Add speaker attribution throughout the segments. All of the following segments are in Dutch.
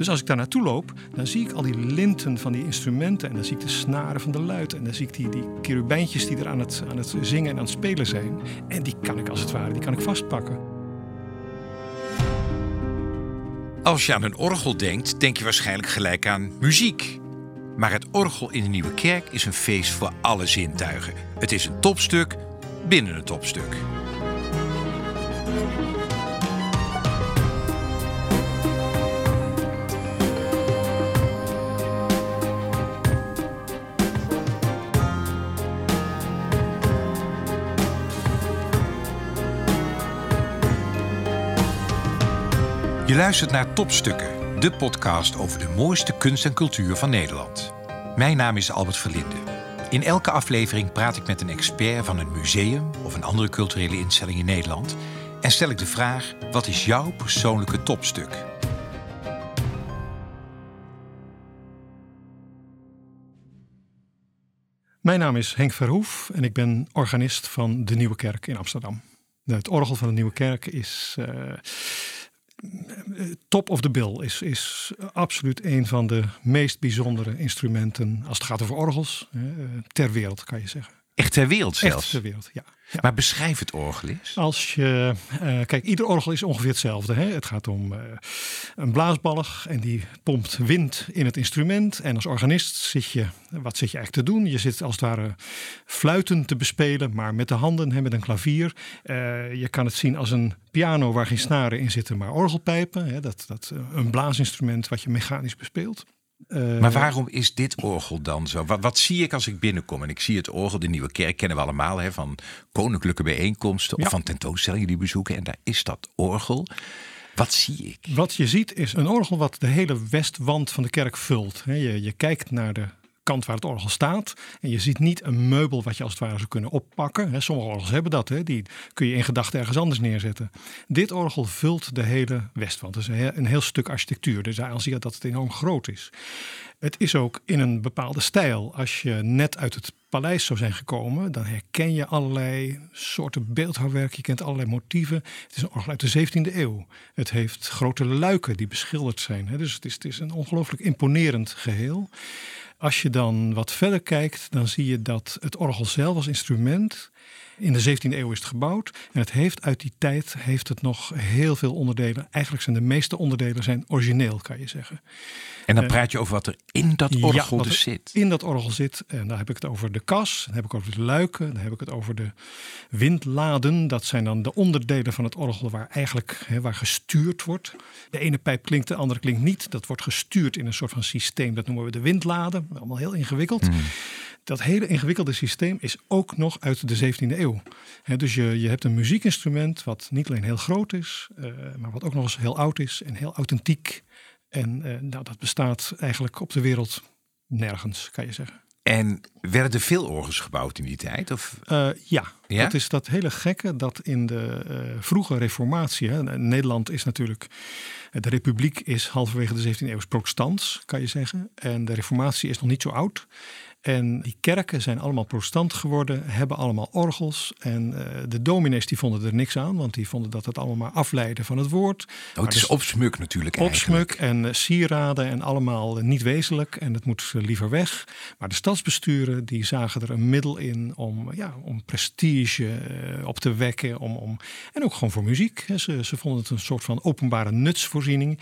Speaker 1: Dus als ik daar naartoe loop, dan zie ik al die linten van die instrumenten. En dan zie ik de snaren van de luid. En dan zie ik die, die die er aan het, aan het zingen en aan het spelen zijn. En die kan ik als het ware, die kan ik vastpakken.
Speaker 2: Als je aan een orgel denkt, denk je waarschijnlijk gelijk aan muziek. Maar het orgel in de Nieuwe Kerk is een feest voor alle zintuigen. Het is een topstuk binnen een topstuk. Je luistert naar Topstukken, de podcast over de mooiste kunst en cultuur van Nederland. Mijn naam is Albert Verlinde. In elke aflevering praat ik met een expert van een museum of een andere culturele instelling in Nederland en stel ik de vraag: wat is jouw persoonlijke topstuk?
Speaker 1: Mijn naam is Henk Verhoef en ik ben organist van de Nieuwe Kerk in Amsterdam. Het orgel van de Nieuwe Kerk is uh, top of the bill. Is, is absoluut een van de meest bijzondere instrumenten als het gaat over orgels uh, ter wereld, kan je zeggen.
Speaker 2: Echt ter wereld zelfs?
Speaker 1: Echt ter wereld, ja. Ja.
Speaker 2: Maar beschrijf het orgel eens.
Speaker 1: Als je, uh, kijk, ieder orgel is ongeveer hetzelfde. Hè? Het gaat om uh, een blaasballig en die pompt wind in het instrument. En als organist zit je, wat zit je eigenlijk te doen? Je zit als het ware fluiten te bespelen, maar met de handen, hè, met een klavier. Uh, je kan het zien als een piano waar geen snaren in zitten, maar orgelpijpen. Hè? Dat, dat, een blaasinstrument wat je mechanisch bespeelt.
Speaker 2: Uh, maar waarom is dit orgel dan zo? Wat, wat, zie ik als ik binnenkom en ik zie het orgel, de Nieuwe Kerk kennen we allemaal hè, van koninklijke bijeenkomsten ja. of van tentoonstellingen die bezoeken en daar is dat orgel. Wat zie ik?
Speaker 1: Wat je ziet is een orgel wat de hele westwand van de kerk vult. Je, je kijkt naar de kant waar het orgel staat. En je ziet niet een meubel wat je als het ware zou kunnen oppakken. Sommige orgels hebben dat, die kun je in gedachten ergens anders neerzetten. Dit orgel vult de hele westwand. Dus een heel stuk architectuur. Dus daar zie je dat het enorm groot is. Het is ook in een bepaalde stijl. Als je net uit het paleis zou zijn gekomen, dan herken je allerlei soorten beeldhouwwerk. Je kent allerlei motieven. Het is een orgel uit de 17e eeuw. Het heeft grote luiken die beschilderd zijn. Dus het is, het is een ongelooflijk imponerend geheel. Als je dan wat verder kijkt, dan zie je dat het orgel zelf als instrument in de 17e eeuw is het gebouwd. En het heeft uit die tijd heeft het nog heel veel onderdelen. Eigenlijk zijn de meeste onderdelen zijn origineel, kan je zeggen.
Speaker 2: En dan praat je over wat er in dat orgel
Speaker 1: ja,
Speaker 2: dus zit.
Speaker 1: In dat orgel zit. En daar heb ik het over de kas, dan heb ik het over de luiken, dan heb ik het over de windladen. Dat zijn dan de onderdelen van het orgel waar eigenlijk waar gestuurd wordt. De ene pijp klinkt, de andere klinkt niet. Dat wordt gestuurd in een soort van systeem. Dat noemen we de windladen. Allemaal heel ingewikkeld. Mm. Dat hele ingewikkelde systeem is ook nog uit de 17e eeuw. He, dus je, je hebt een muziekinstrument wat niet alleen heel groot is, uh, maar wat ook nog eens heel oud is en heel authentiek. En uh, nou, dat bestaat eigenlijk op de wereld nergens, kan je zeggen.
Speaker 2: En werden er veel orgels gebouwd in die tijd? Of?
Speaker 1: Uh, ja. ja, dat is dat hele gekke dat in de uh, vroege reformatie... Hè, Nederland is natuurlijk... De republiek is halverwege de 17e eeuw protestants, kan je zeggen. En de reformatie is nog niet zo oud. En die kerken zijn allemaal protestant geworden, hebben allemaal orgels. En uh, de dominees die vonden er niks aan, want die vonden dat het allemaal maar afleiden van het woord.
Speaker 2: Oh, het is dus opsmuk natuurlijk
Speaker 1: Opsmuk en uh, sieraden en allemaal uh, niet wezenlijk en het moet liever weg. Maar de stadsbesturen die zagen er een middel in om, ja, om prestige op te wekken. Om, om, en ook gewoon voor muziek. Ze, ze vonden het een soort van openbare nutsvoorziening.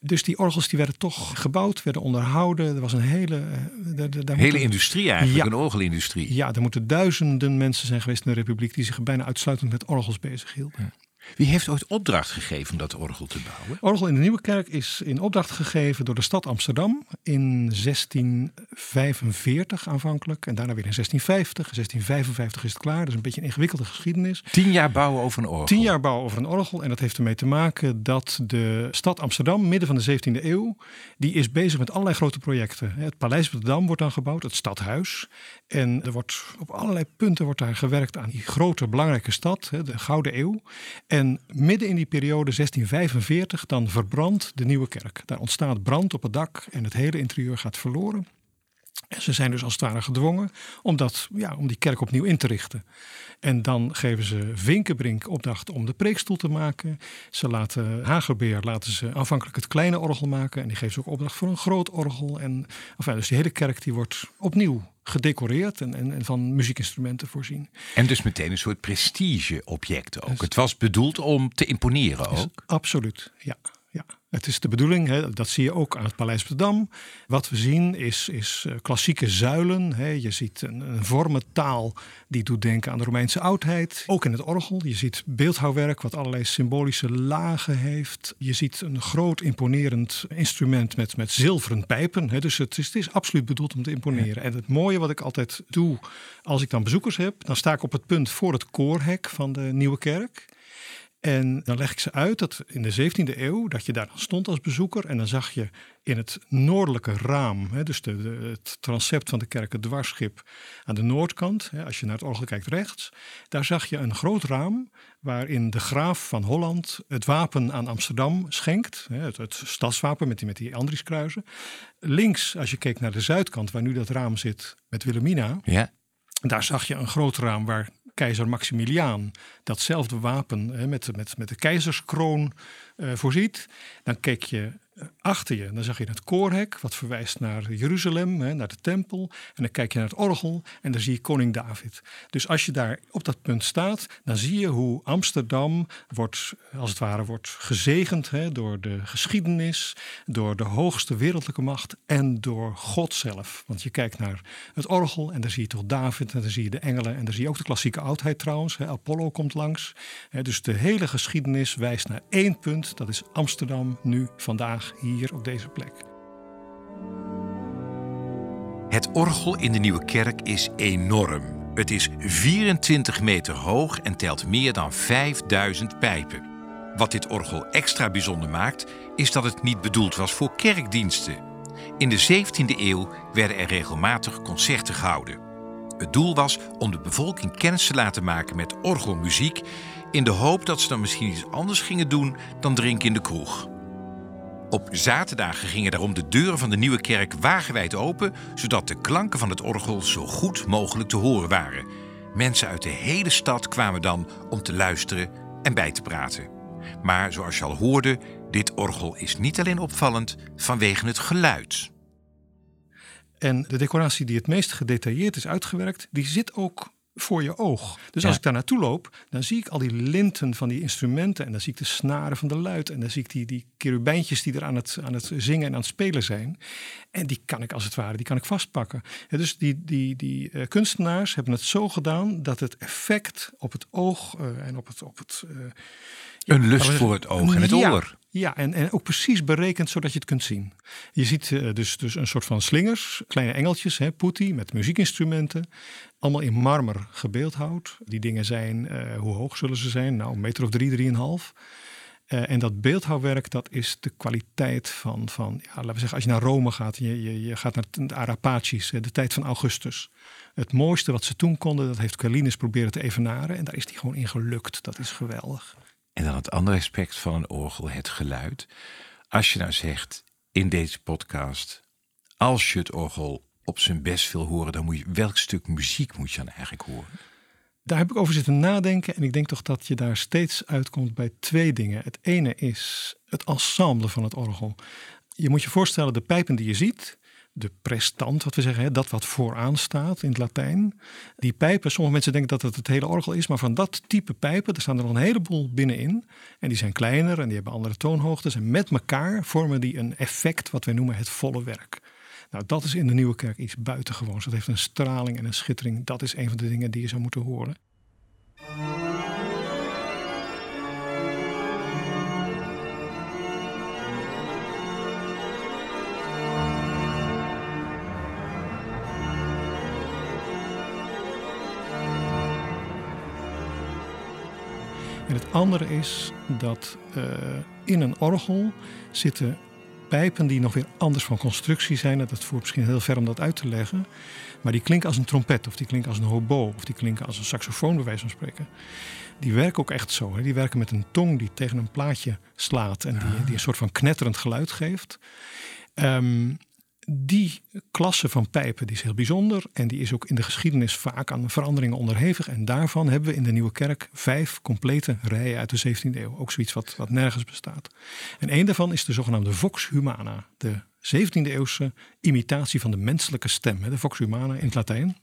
Speaker 1: Dus die orgels die werden toch gebouwd, werden onderhouden. Er was een hele...
Speaker 2: Daar, daar hele industrie eigenlijk,
Speaker 1: ja,
Speaker 2: een orgelindustrie.
Speaker 1: Ja, er moeten duizenden mensen zijn geweest in de Republiek... die zich bijna uitsluitend met orgels bezighielden. Ja.
Speaker 2: Wie heeft ooit opdracht gegeven om dat orgel te bouwen?
Speaker 1: Orgel in de Nieuwe Kerk is in opdracht gegeven door de stad Amsterdam in 1645 aanvankelijk en daarna weer in 1650. 1655 is het klaar, dat is een beetje een ingewikkelde geschiedenis.
Speaker 2: Tien jaar bouwen over een orgel?
Speaker 1: Tien jaar bouwen over een orgel en dat heeft ermee te maken dat de stad Amsterdam, midden van de 17e eeuw, die is bezig met allerlei grote projecten. Het Paleis op de Dam wordt dan gebouwd, het stadhuis. En er wordt op allerlei punten wordt daar gewerkt aan die grote belangrijke stad, de Gouden Eeuw. En midden in die periode 1645 dan verbrandt de nieuwe kerk. Daar ontstaat brand op het dak en het hele interieur gaat verloren. En ze zijn dus als het gedwongen om, dat, ja, om die kerk opnieuw in te richten. En dan geven ze Vinkenbrink opdracht om de preekstoel te maken. Ze laten Hagerbeer laten ze aanvankelijk het kleine orgel maken. En die geven ze ook opdracht voor een groot orgel. En dus die hele kerk die wordt opnieuw gedecoreerd en, en, en, van muziekinstrumenten voorzien.
Speaker 2: En dus meteen een soort prestigeobject ook. Dus, het was bedoeld om te imponeren ook.
Speaker 1: Absoluut, ja. Het is de bedoeling, hè, dat zie je ook aan het Paleis op de Dam. Wat we zien is, is eh, klassieke zuilen. Hè. Je ziet een, een vormentaal die doet denken aan de Romeinse oudheid. Ook in het orgel. Je ziet beeldhouwwerk wat allerlei symbolische lagen heeft. Je ziet een groot imponerend instrument met, met zilveren pijpen. Hè. Dus het is, het is absoluut bedoeld om te imponeren. En het mooie wat ik altijd doe als ik dan bezoekers heb, dan sta ik op het punt voor het koorhek van de Nieuwe Kerk. En dan leg ik ze uit dat in de 17e eeuw, dat je daar stond als bezoeker. En dan zag je in het noordelijke raam, hè, dus de, het transept van de kerk, het dwarsschip aan de noordkant, hè, als je naar het orgel kijkt rechts, daar zag je een groot raam waarin de graaf van Holland het wapen aan Amsterdam schenkt. Hè, het, het stadswapen met die, met die Andrieskruizen. Links, als je keek naar de zuidkant, waar nu dat raam zit met Wilhelmina, ja. daar zag je een groot raam waar keizer Maximiliaan datzelfde wapen hè, met, met, met de keizerskroon uh, voorziet. Dan kijk je eh, achter je, dan zag je het koorhek, wat verwijst naar Jeruzalem, hè, naar de tempel. En dan kijk je naar het orgel en dan zie je koning David. Dus als je daar op dat punt staat, dan zie je hoe Amsterdam wordt, als het ware, wordt gezegend hè, door de geschiedenis, door de hoogste wereldlijke macht en door God zelf. Want je kijkt naar het orgel en daar zie je toch David en daar zie je de engelen en daar zie je ook de klassieke oudheid trouwens. Hè. Apollo komt langs. Dus de hele geschiedenis wijst naar één punt, dat is Amsterdam nu, vandaag hier op deze plek.
Speaker 2: Het orgel in de Nieuwe Kerk is enorm. Het is 24 meter hoog en telt meer dan 5000 pijpen. Wat dit orgel extra bijzonder maakt, is dat het niet bedoeld was voor kerkdiensten. In de 17e eeuw werden er regelmatig concerten gehouden. Het doel was om de bevolking kennis te laten maken met orgelmuziek, in de hoop dat ze dan misschien iets anders gingen doen dan drinken in de kroeg. Op zaterdagen gingen daarom de deuren van de nieuwe kerk wagenwijd open, zodat de klanken van het orgel zo goed mogelijk te horen waren. Mensen uit de hele stad kwamen dan om te luisteren en bij te praten. Maar zoals je al hoorde, dit orgel is niet alleen opvallend vanwege het geluid.
Speaker 1: En de decoratie die het meest gedetailleerd is uitgewerkt, die zit ook voor je oog. Dus als ik daar naartoe loop, dan zie ik al die linten van die instrumenten. En dan zie ik de snaren van de luid. En dan zie ik die, die kerubijntjes die er aan het, aan het zingen en aan het spelen zijn. En die kan ik als het ware, die kan ik vastpakken. dus die, die, die uh, kunstenaars hebben het zo gedaan dat het effect op het oog uh, en op het... Op het uh,
Speaker 2: een lust voor het oog en het oor.
Speaker 1: Ja, en, en ook precies berekend zodat je het kunt zien. Je ziet uh, dus, dus een soort van slingers, kleine engeltjes, putti met muziekinstrumenten. Allemaal in marmer gebeeldhouwd. Die dingen zijn, uh, hoe hoog zullen ze zijn? Nou, een meter of drie, drieënhalf. Uh, en dat beeldhouwwerk, dat is de kwaliteit van, van ja, laten we zeggen, als je naar Rome gaat, je, je, je gaat naar de Arapacis, de tijd van Augustus. Het mooiste wat ze toen konden, dat heeft Callinus proberen te evenaren. En daar is die gewoon in gelukt. Dat is geweldig.
Speaker 2: En dan het andere aspect van een orgel, het geluid. Als je nou zegt in deze podcast, als je het orgel op zijn best wil horen, dan moet je welk stuk muziek moet je dan eigenlijk horen?
Speaker 1: Daar heb ik over zitten nadenken en ik denk toch dat je daar steeds uitkomt bij twee dingen. Het ene is het ensemble van het orgel. Je moet je voorstellen, de pijpen die je ziet, de prestant, wat we zeggen, dat wat vooraan staat in het Latijn. Die pijpen, sommige mensen denken dat het het hele orgel is, maar van dat type pijpen, er staan er een heleboel binnenin. En die zijn kleiner en die hebben andere toonhoogtes. En met elkaar vormen die een effect, wat wij noemen het volle werk. Nou, dat is in de Nieuwe Kerk iets buitengewoons. Dat heeft een straling en een schittering. Dat is een van de dingen die je zou moeten horen. Andere is dat uh, in een orgel zitten pijpen die nog weer anders van constructie zijn. Dat voert misschien heel ver om dat uit te leggen. Maar die klinken als een trompet, of die klinken als een hobo, of die klinken als een saxofoon, bij wijze van spreken. Die werken ook echt zo. Hè. Die werken met een tong die tegen een plaatje slaat en die, die een soort van knetterend geluid geeft. Um, die klasse van pijpen die is heel bijzonder en die is ook in de geschiedenis vaak aan veranderingen onderhevig. En daarvan hebben we in de Nieuwe Kerk vijf complete rijen uit de 17e eeuw. Ook zoiets wat, wat nergens bestaat. En één daarvan is de zogenaamde Vox Humana, de 17e eeuwse imitatie van de menselijke stem, de Vox Humana in het Latijn.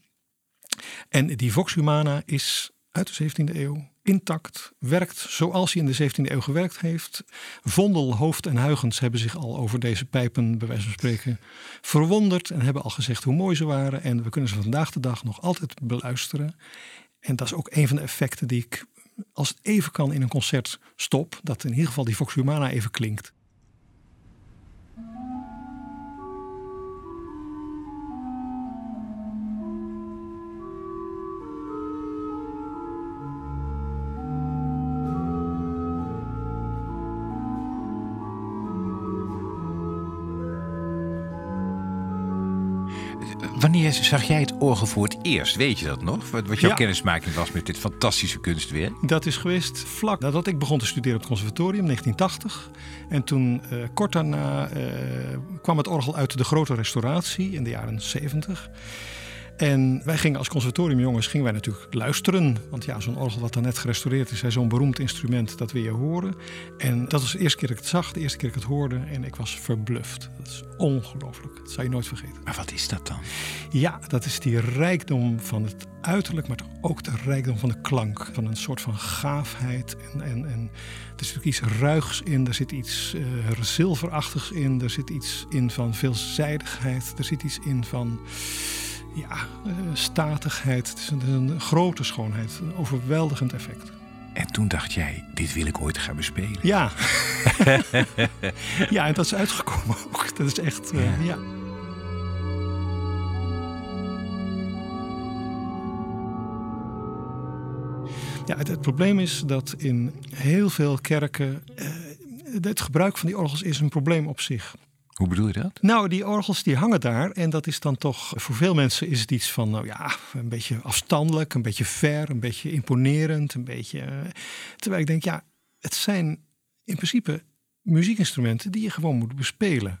Speaker 1: En die Vox Humana is uit de 17e eeuw intact, werkt zoals hij in de 17e eeuw gewerkt heeft. Vondel, Hoofd en Huygens hebben zich al over deze pijpen, bij wijze van spreken, verwonderd en hebben al gezegd hoe mooi ze waren. En we kunnen ze vandaag de dag nog altijd beluisteren. En dat is ook een van de effecten die ik, als het even kan, in een concert stop. Dat in ieder geval die Vox Humana even klinkt.
Speaker 2: Wanneer zag jij het orgel voor het eerst? Weet je dat nog? Wat, jouw kennismaking was met dit fantastische kunstwerk?
Speaker 1: Dat is geweest vlak nadat ik begon te studeren op het conservatorium, 1980. En toen, uh, kort daarna, uh, kwam het orgel uit de grote restauratie in de jaren 70. En wij gingen als conservatoriumjongens gingen wij natuurlijk luisteren. Want ja, zo'n orgel wat dan net gerestaureerd is, zo'n beroemd instrument, dat wil je horen. En dat was de eerste keer dat ik het zag, de eerste keer dat ik het hoorde. En ik was verbluft. Dat is ongelooflijk. Dat zou je nooit vergeten.
Speaker 2: Maar wat is dat dan?
Speaker 1: Ja, dat is die rijkdom van het uiterlijk, maar ook de rijkdom van de klank. Van een soort van gaafheid. En, en, en er zit ook iets ruigs in, er zit iets uh, zilverachtigs in, er zit iets in van veelzijdigheid, er zit iets in van ja, uh, statigheid. Het is een, een, grote schoonheid, een overweldigend effect.
Speaker 2: En toen dacht jij, dit wil ik ooit gaan bespelen.
Speaker 1: Ja. ja, en dat is uitgekomen ook. Dat is echt, uh, ja. ja. Ja, het, het, probleem is dat in heel veel kerken uh, het gebruik van die orgels is een probleem op zich.
Speaker 2: Hoe bedoel je dat?
Speaker 1: Nou, die orgels die hangen daar. En dat is dan toch, voor veel mensen is het iets van, nou ja, een beetje afstandelijk, een beetje ver, een beetje imponerend. Een beetje, uh, terwijl ik denk, ja, het zijn in principe muziekinstrumenten die je gewoon moet bespelen.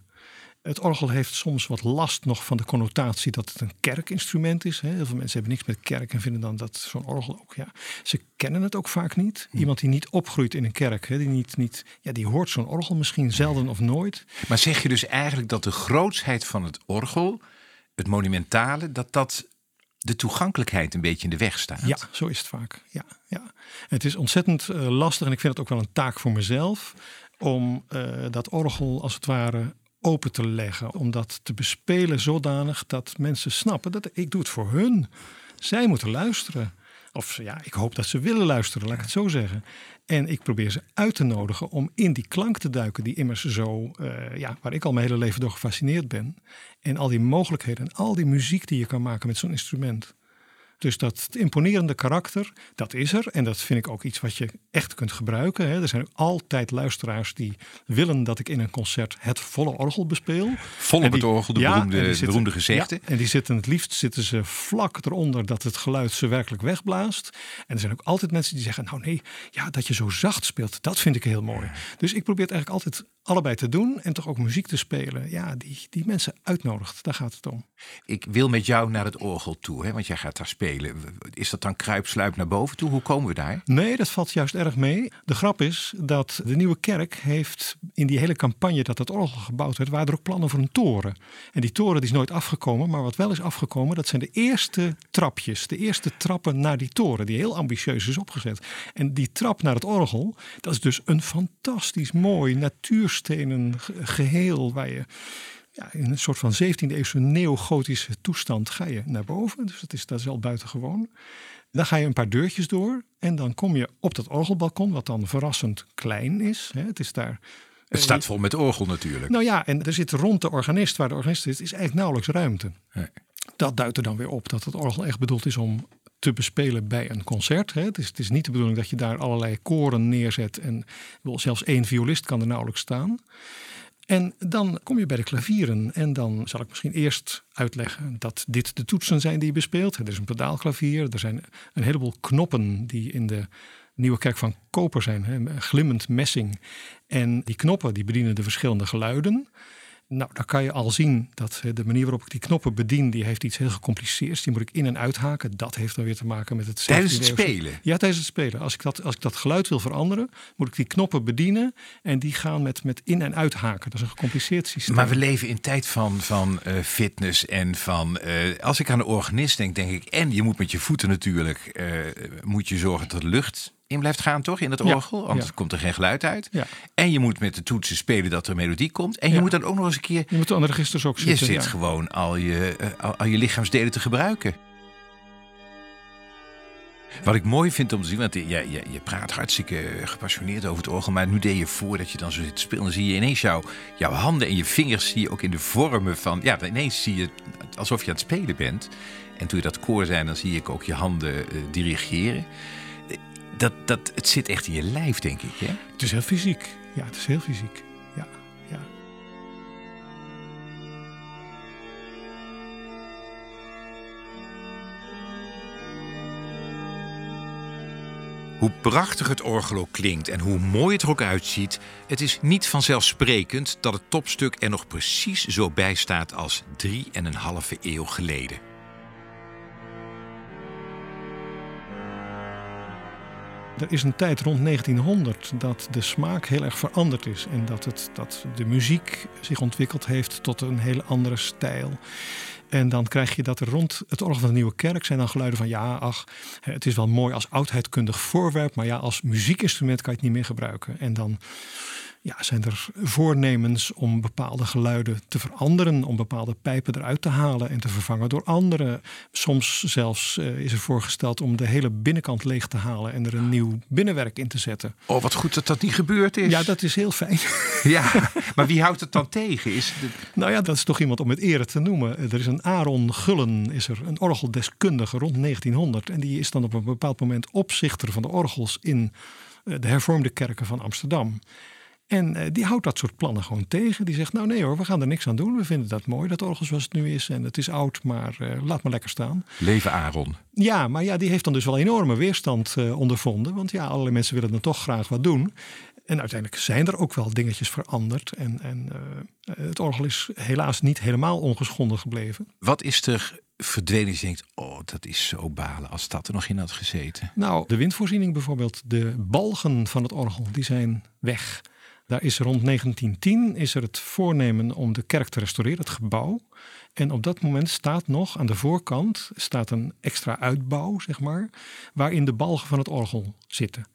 Speaker 1: Het orgel heeft soms wat last nog van de connotatie dat het een kerkinstrument is. Heel veel mensen hebben niks met kerk en vinden dan dat zo'n orgel ook. Ja, ze kennen het ook vaak niet. Hm. Iemand die niet opgroeit in een kerk, die, niet, niet, ja, die hoort zo'n orgel misschien zelden of nooit.
Speaker 2: Maar zeg je dus eigenlijk dat de grootsheid van het orgel, het monumentale, dat dat de toegankelijkheid een beetje in de weg staat?
Speaker 1: Ja, zo is het vaak. Ja, ja. Het is ontzettend uh, lastig en ik vind het ook wel een taak voor mezelf om uh, dat orgel als het ware open te leggen. Om dat te bespelen zodanig dat mensen snappen dat ik doe het voor hun. Zij moeten luisteren. Of ja, ik hoop dat ze willen luisteren, laat ik het zo zeggen. En ik probeer ze uit te nodigen om in die klank te duiken, die immers zo, uh, ja, waar ik al mijn hele leven door gefascineerd ben. En al die mogelijkheden en al die muziek die je kan maken met zo'n instrument. Dus dat imponerende karakter, dat is er. En dat vind ik ook iets wat je echt kunt gebruiken. Hè. Er zijn altijd luisteraars die willen dat ik in een concert het volle orgel bespeel.
Speaker 2: Vol op het orgel, de ja, beroemde, zitten, beroemde gezegde.
Speaker 1: Ja, en die zitten het liefst zitten ze vlak eronder dat het geluid ze werkelijk wegblaast. En er zijn ook altijd mensen die zeggen, nou nee, ja, dat je zo zacht speelt, dat vind ik heel mooi. Dus ik probeer het eigenlijk altijd allebei te doen en toch ook muziek te spelen. Ja, die, die mensen uitnodigt, daar gaat het om.
Speaker 2: Ik wil met jou naar het orgel toe, hè, want jij gaat daar spelen. Is dat dan kruipsluip naar boven toe? Hoe komen we daar?
Speaker 1: Nee, dat valt juist erg mee. De grap is dat de Nieuwe Kerk heeft in die hele campagne dat het orgel gebouwd werd, waren er ook plannen voor een toren. En die toren die is nooit afgekomen, maar wat wel is afgekomen, dat zijn de eerste trapjes, de eerste trappen naar die toren, die heel ambitieus is opgezet. En die trap naar het orgel, dat is dus een fantastisch mooi natuurstenen geheel waar je ja, in een soort van 17e eeuwse neogotische toestand ga je naar boven. Dus dat is, dat is wel buitengewoon. Dan ga je een paar deurtjes door en dan kom je op dat orgelbalkon, wat dan verrassend klein is. Het is daar.
Speaker 2: Het staat vol met orgel natuurlijk.
Speaker 1: Nou ja, en er zit rond de organist, waar de organist is, is eigenlijk nauwelijks ruimte. Nee. Dat duidt er dan weer op dat het orgel echt bedoeld is om te bespelen bij een concert. Het is, het is niet de bedoeling dat je daar allerlei koren neerzet en zelfs één violist kan er nauwelijks staan. En dan kom je bij de klavieren en dan zal ik misschien eerst uitleggen dat dit de toetsen zijn die je bespeelt. Er is een pedaalklavier, er zijn een heleboel knoppen die in de Nieuwe Kerk van koper zijn, hè, glimmend messing. En die knoppen die bedienen de verschillende geluiden. Nou, dan kan je al zien dat eh, de manier waarop ik die knoppen bedien, die heeft iets heel gecompliceerds. Die moet ik in- en uithaken. Dat heeft dan weer te maken met het
Speaker 2: Tijdens het
Speaker 1: 17e eeuwse
Speaker 2: spelen?
Speaker 1: Ja, tijdens het spelen. Als ik, dat, als ik dat geluid wil veranderen, moet ik die knoppen bedienen. En die gaan met, met in- en uithaken. Dat is een gecompliceerd systeem.
Speaker 2: Maar we leven in tijd van, van eh, fitness en van... eh, als ik aan de organist denk, denk ik... en je moet met je voeten natuurlijk... moet je zorgen dat lucht in blijft gaan, toch? In het
Speaker 1: Ja,
Speaker 2: orgel, anders
Speaker 1: ja.
Speaker 2: komt er geen geluid uit.
Speaker 1: Ja.
Speaker 2: En je moet met de toetsen spelen dat er melodie komt. En je moet dan ook nog eens een keer...
Speaker 1: Je moet de registers ook
Speaker 2: Je
Speaker 1: zitten.
Speaker 2: zit
Speaker 1: ja.
Speaker 2: gewoon al je, eh, al, al je lichaamsdelen te gebruiken. Wat ik mooi vind om te zien, want je, je, je praat hartstikke gepassioneerd over het orgel, maar nu deed je voor dat je dan zo zit te spelen, dan zie je ineens jouw, jouw handen en je vingers zie je ook in de vormen van, ja, ineens zie je alsof je aan het spelen bent. En toen je dat koor zijn, dan zie ik ook je handen eh, dirigeren. Dat, dat, het zit echt in je lijf, denk ik. Hè?
Speaker 1: Het is heel fysiek. Ja, het is heel fysiek. Ja, ja.
Speaker 2: Hoe prachtig het orgel ook klinkt en hoe mooi het er ook uitziet, het is niet vanzelfsprekend dat het topstuk er nog precies zo bij staat als drie en een halve eeuw geleden.
Speaker 1: Er is een tijd rond 1900 dat de smaak heel erg veranderd is. En dat, het, dat de muziek zich ontwikkeld heeft tot een hele andere stijl. En dan krijg je dat er rond het orgel van de Nieuwe Kerk zijn dan geluiden van ja, ach, het is wel mooi als oudheidkundig voorwerp, maar ja, als muziekinstrument kan je het niet meer gebruiken. En dan ja, zijn er voornemens om bepaalde geluiden te veranderen, om bepaalde pijpen eruit te halen en te vervangen door andere. Soms zelfs eh, is er voorgesteld om de hele binnenkant leeg te halen en er een nieuw binnenwerk in te zetten.
Speaker 2: Oh, wat goed dat dat niet gebeurd is.
Speaker 1: Ja, dat is heel fijn.
Speaker 2: Ja, maar wie houdt het dan tegen? Is de...
Speaker 1: Nou ja, dat is toch iemand om met ere te noemen. Er is een Aaron Gullen, is er een orgeldeskundige rond 1900. En die is dan op een bepaald moment opzichter van de orgels in eh, de hervormde kerken van Amsterdam. En eh, die houdt dat soort plannen gewoon tegen. Die zegt, nou nee hoor, we gaan er niks aan doen. We vinden dat mooi, dat orgel zoals het nu is. En het is oud, maar eh, laat maar lekker staan.
Speaker 2: Leven Aaron.
Speaker 1: Ja, maar ja, die heeft dan dus wel enorme weerstand eh, ondervonden. Want ja, allerlei mensen willen dan toch graag wat doen. En uiteindelijk zijn er ook wel dingetjes veranderd. En, en het orgel is helaas niet helemaal ongeschonden gebleven.
Speaker 2: Wat is er verdwenen? Je denkt, oh, dat is zo balen als dat er nog in had gezeten.
Speaker 1: Nou, de windvoorziening bijvoorbeeld, de balgen van het orgel, die zijn weg. Daar is rond 1910 is er het voornemen om de kerk te restaureren, het gebouw. En op dat moment staat nog aan de voorkant staat een extra uitbouw, zeg maar, waarin de balgen van het orgel zitten.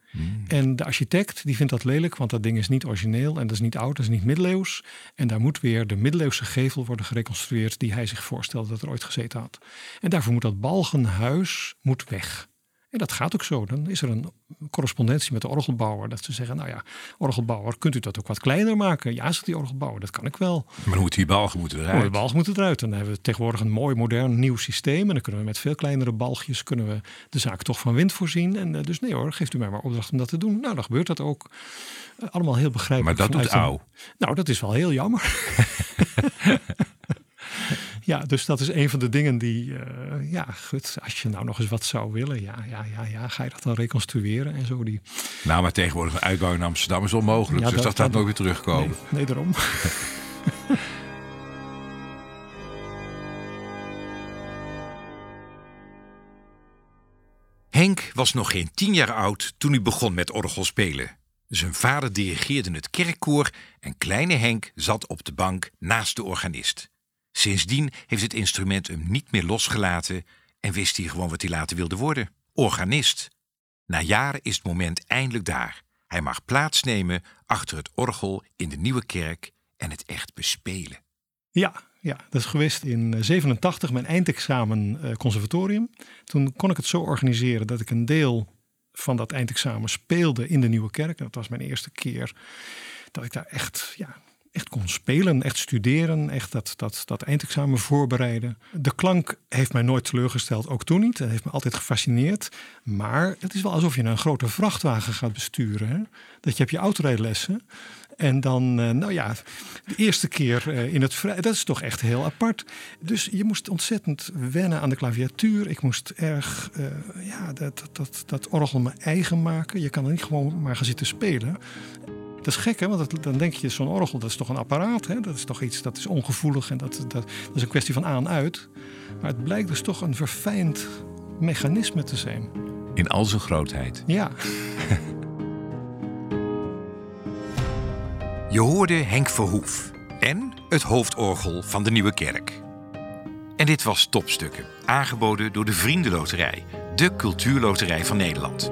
Speaker 1: En de architect die vindt dat lelijk, want dat ding is niet origineel en dat is niet oud, dat is niet middeleeuws. En daar moet weer de middeleeuwse gevel worden gereconstrueerd die hij zich voorstelde dat er ooit gezeten had. En daarvoor moet dat balgenhuis moet weg. En dat gaat ook zo. Dan is er een correspondentie met de orgelbouwer. Dat ze zeggen, nou ja, orgelbouwer, kunt u dat ook wat kleiner maken? Ja, zegt die orgelbouwer, dat kan ik wel.
Speaker 2: Maar dan moeten die balgen moeten eruit.
Speaker 1: de balg moet eruit. Dan hebben we tegenwoordig een mooi, modern, nieuw systeem. En dan kunnen we met veel kleinere balgjes kunnen we de zaak toch van wind voorzien. En eh, dus nee hoor, geeft u mij maar opdracht om dat te doen. Nou, dan gebeurt dat ook. Eh, allemaal heel
Speaker 2: maar
Speaker 1: begrijpelijk.
Speaker 2: dat doet Au.
Speaker 1: Nou, dat is wel heel jammer. ja, dus dat is een van de dingen die, eh, ja, goed, als je nou nog eens wat zou willen, ja, ja, ja, ja, ga je dat dan reconstrueren en zo. Die,
Speaker 2: Nou, maar tegenwoordig een uitbouw in Amsterdam is onmogelijk.
Speaker 1: Ja,
Speaker 2: dus
Speaker 1: dat-
Speaker 2: dat gaat nooit weer terugkomen.
Speaker 1: nee, nee, daarom.
Speaker 2: Henk was nog geen tien jaar oud toen hij begon met orgelspelen. Zijn vader dirigeerde het kerkkoor en kleine Henk zat op de bank naast de organist. Sindsdien heeft het instrument hem niet meer losgelaten en wist hij gewoon wat hij later wilde worden: organist. Na jaren is het moment eindelijk daar. Hij mag plaatsnemen achter het orgel in de nieuwe kerk en het echt bespelen.
Speaker 1: Ja, ja, dat is geweest in eh, 87, mijn eindexamen eh, conservatorium. Toen kon ik het zo organiseren dat ik een deel van dat eindexamen speelde in de Nieuwe Kerk. Dat was mijn eerste keer dat ik daar echt, ja, echt kon spelen, echt studeren, echt dat, dat, dat eindexamen voorbereiden. De klank heeft mij nooit teleurgesteld, ook toen niet. Dat heeft me altijd gefascineerd. Maar het is wel alsof je een grote vrachtwagen gaat besturen. Hè? Dat je hebt je autorijlessen. En dan, eh, nou ja, de eerste keer eh, in het vrij, dat is toch echt heel apart. Dus je moest ontzettend wennen aan de klaviatuur. Ik moest erg, eh, ja, dat, dat, dat, orgel me eigen maken. Je kan er niet gewoon maar gaan zitten spelen. Dat is gek, hè? Want dan denk je, zo'n orgel, dat is toch een apparaat. Hè? Dat is toch iets dat is ongevoelig en dat, dat, dat is een kwestie van aan uit. Maar het blijkt dus toch een verfijnd mechanisme te zijn.
Speaker 2: In al zijn grootheid.
Speaker 1: Ja.
Speaker 2: Je hoorde Henk Verhoef en het hoofdorgel van de Nieuwe Kerk. En dit was Topstukken, aangeboden door de Vriendenloterij, de cultuurloterij van Nederland.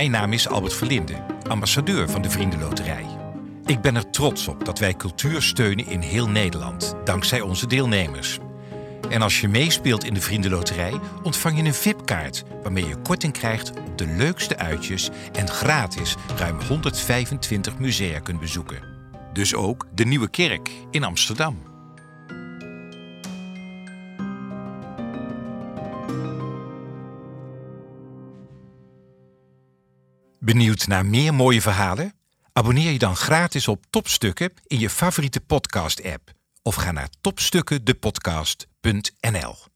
Speaker 2: Mijn naam is Albert Verlinde, ambassadeur van de Vriendenloterij. Ik ben er trots op dat wij cultuur steunen in heel Nederland, dankzij onze deelnemers. En als je meespeelt in de Vriendenloterij, ontvang je een VIP-kaart waarmee je korting krijgt op de leukste uitjes en gratis ruim 125 musea kunt bezoeken. Dus ook de Nieuwe Kerk in Amsterdam. Benieuwd naar meer mooie verhalen? Abonneer je dan gratis op Topstukken in je favoriete podcast-app of ga naar topstukkendepodcast.nl.